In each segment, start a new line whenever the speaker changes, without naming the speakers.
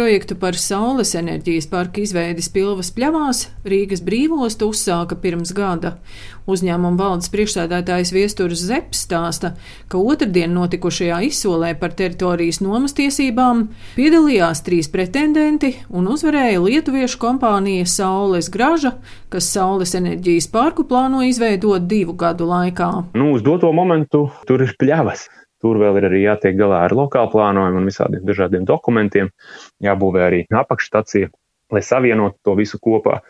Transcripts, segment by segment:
projektu par saules enerģijas parku izveidi Spilvas pļavās Rīgas brīvostu uzsāka pirms gada. Uzņēmuma valdes priekšsēdētājs Viesturs Zeps stāsta, ka otrdien notikušajā izsolē par teritorijas nomas tiesībām piedalījās trīs pretendenti un uzvarēja lietuviešu kompānija Saules Graža, kas saules enerģijas parku plāno izveidot divu gadu laikā.
Nu, uz doto momentu tur ir pļavas. Tur vēl ir arī jātiek galā ar lokālu plānojumu un visādiem dažādiem dokumentiem. Jābūvē arī apakšstacija, lai savienotu to visu kopā.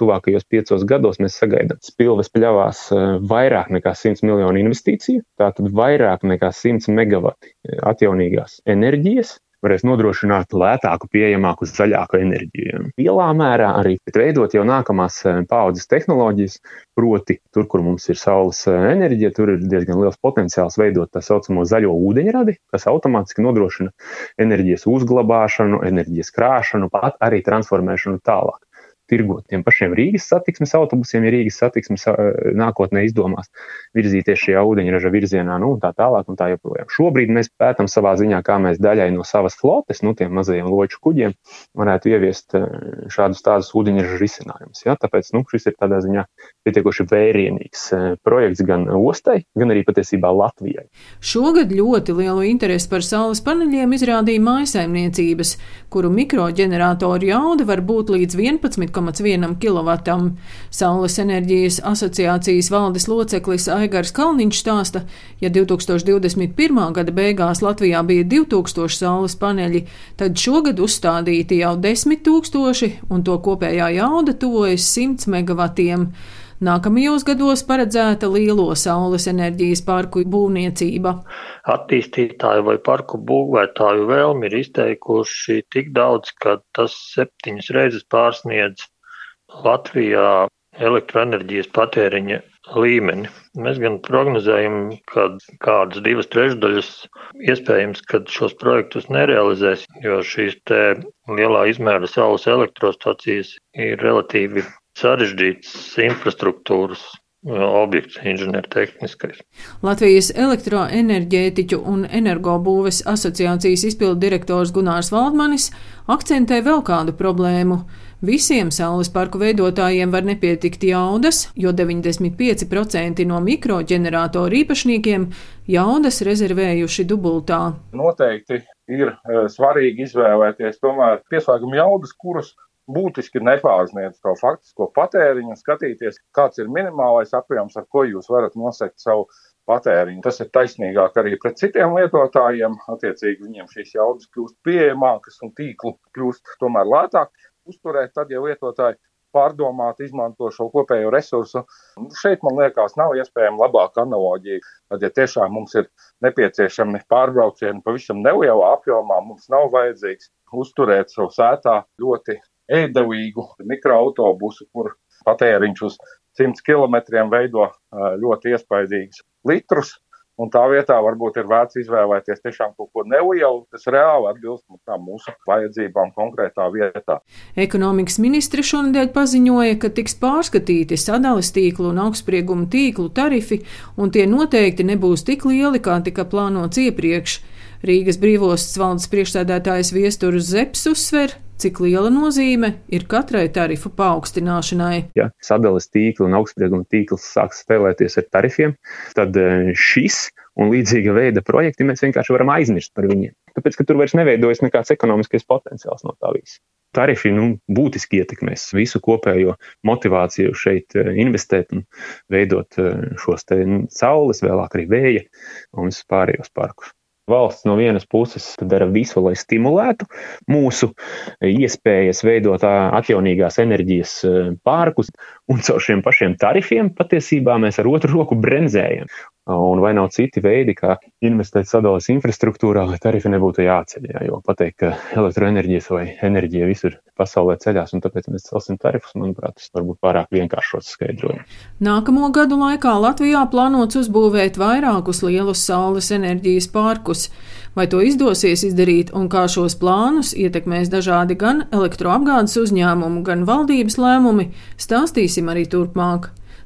Tuvākajos piecos gados mēs sagaidām spilves pļavās eh, vairāk nekā 100 miljonu investīciju, tātad vairāk nekā 100 megawati eh, atjaunīgās enerģijas, varēs nodrošināt lētāku, pieejamāku, zaļāku enerģiju. Lielā mērā arī veidot jau nākamās eh, paudzes tehnoloģijas, proti, tur, kur mums ir saules eh, enerģija, tur ir diezgan liels potenciāls veidot tā saucamo zaļo ūdeņradi, kas automātiski nodrošina enerģijas uzglabāšanu, enerģijas krāšanu, pat arī transformēšanu tālāk tirgot tiem pašiem Rīgas satiksmes autobusiem, ja Rīgas satiksmes nākotnē izdomās virzīties šajā ūdeņraža virzienā, nu, tā tālāk, un tā joprojām. Šobrīd mēs pētām savā ziņā, kā mēs daļai no savas flotes, nu, tiem mazajiem loču kuģiem, varētu ieviest šādus tādus ūdeņraža risinājumus. Ja? Tāpēc, nu, šis ir tādā ziņā pietiekoši vērienīgs projekts gan ostai, gan arī patiesībā Latvijai.
Šogad ļoti lielu interesi par saules paneļiem izrādīja mājasaimniecības, kuru mikroģeneratoru jauda var būt līdz 11 1,1 kW. Saules enerģijas asociācijas valdes loceklis Aigars Kalniņš stāsta, ja 2021. gada beigās Latvijā bija 2000 saules paneļi, tad šogad uzstādīti jau 10 tūkstoši, un to kopējā jauda tuvojas 100 megavatiem. Nākamajos gados paredzēta lielo saules enerģijas parku būvniecība.
Attīstītāju vai parku būvētāju vēlmi ir izteikuši tik daudz, ka tas septiņas reizes pārsniedz Latvijā elektroenerģijas patēriņa līmeni. Mēs gan prognozējam, ka kādas divas trešdaļas iespējams, ka šos projektus nerealizēs, jo šīs lielā izmēra saules elektrostacijas ir relatīvi sarežģīts infrastruktūras objekts, inženiertehniskais.
Latvijas elektroenerģētiķu un energobūves asociācijas izpildu direktors Gunārs Valdmanis akcentē vēl kādu problēmu. Visiem saules parku veidotājiem var nepietikt jaudas, jo 95% no mikroģeneratoru īpašniekiem jaudas rezervējuši dubultā.
Noteikti ir e, svarīgi izvēlēties tomēr pieslēguma jaudas, kuras būtiski nepārsniedz to faktisko patēriņu un skatīties, kāds ir minimālais apjoms, ar ko jūs varat nosegt savu patēriņu. Tas ir taisnīgāk arī pret citiem lietotājiem. Attiecīgi viņiem šīs jaudas kļūst pieejamākas un tīklu kļūst tomēr lētāk uzturēt, tad, ja lietotāji pārdomāt, izmanto šo kopējo resursu. Šeit, man liekas, nav iespējama labāka analoģija. Tad, ja tiešām mums ir nepieciešami pārbraucieni pavisam nelielā apjomā, mums nav vajadzīgs uzturēt savu sētā ļoti ēdavīgu mikroautobusu, kur patēriņš uz 100 km veido ļoti iespaidīgus litrus. Un tā vietā varbūt ir vērts izvēlēties tiešām kaut ko nelielu, kas reāli atbilst mūsu vajadzībām konkrētā vietā.
Ekonomikas ministri šonadēļ paziņoja, ka tiks pārskatīti sadales tīklu un augstsprieguma tīklu tarifi, un tie noteikti nebūs tik lieli, kā tika plānots iepriekš. Rīgas brīvostas valdes priekšsēdētājs Viesturs Zeps uzsver, cik liela nozīme ir katrai tarifu paaugstināšanai.
Ja sadales tīkli un augstsprieguma tīkls sāks spēlēties ar tarifiem, tad e, šis un līdzīga veida projekti mēs vienkārši varam aizmirst par viņiem. Tāpēc, ka tur vairs neveidojas nekāds ekonomiskais potenciāls no tā visa. Tarifi nu, būtiski ietekmēs visu kopējo motivāciju šeit e, investēt un veidot e, šos saules, vēlāk arī vēja un visus pārējos parkus. Valsts no vienas puses dara visu, lai stimulētu mūsu iespējas veidot atjaunīgās enerģijas pārkus, un caur šiem pašiem tarifiem patiesībā mēs ar otru roku bremzējam. Un vai nav citi veidi, kā investēt sadales infrastruktūrā, lai tarifi nebūtu jāceļ? Jā, jo pateikt, ka elektroenerģijas vai enerģija visur pasaulē ceļās, un tāpēc mēs celsim tarifus, manuprāt, tas varbūt pārāk vienkāršots skaidrojums.
Nākamo gadu laikā Latvijā plānots uzbūvēt vairākus lielus saules enerģijas parkus. Vai to izdosies izdarīt un kā šos plānus ietekmēs dažādi gan elektroapgādes uzņēmumu, gan valdības lēmumi, stāstīsim arī turpmāk.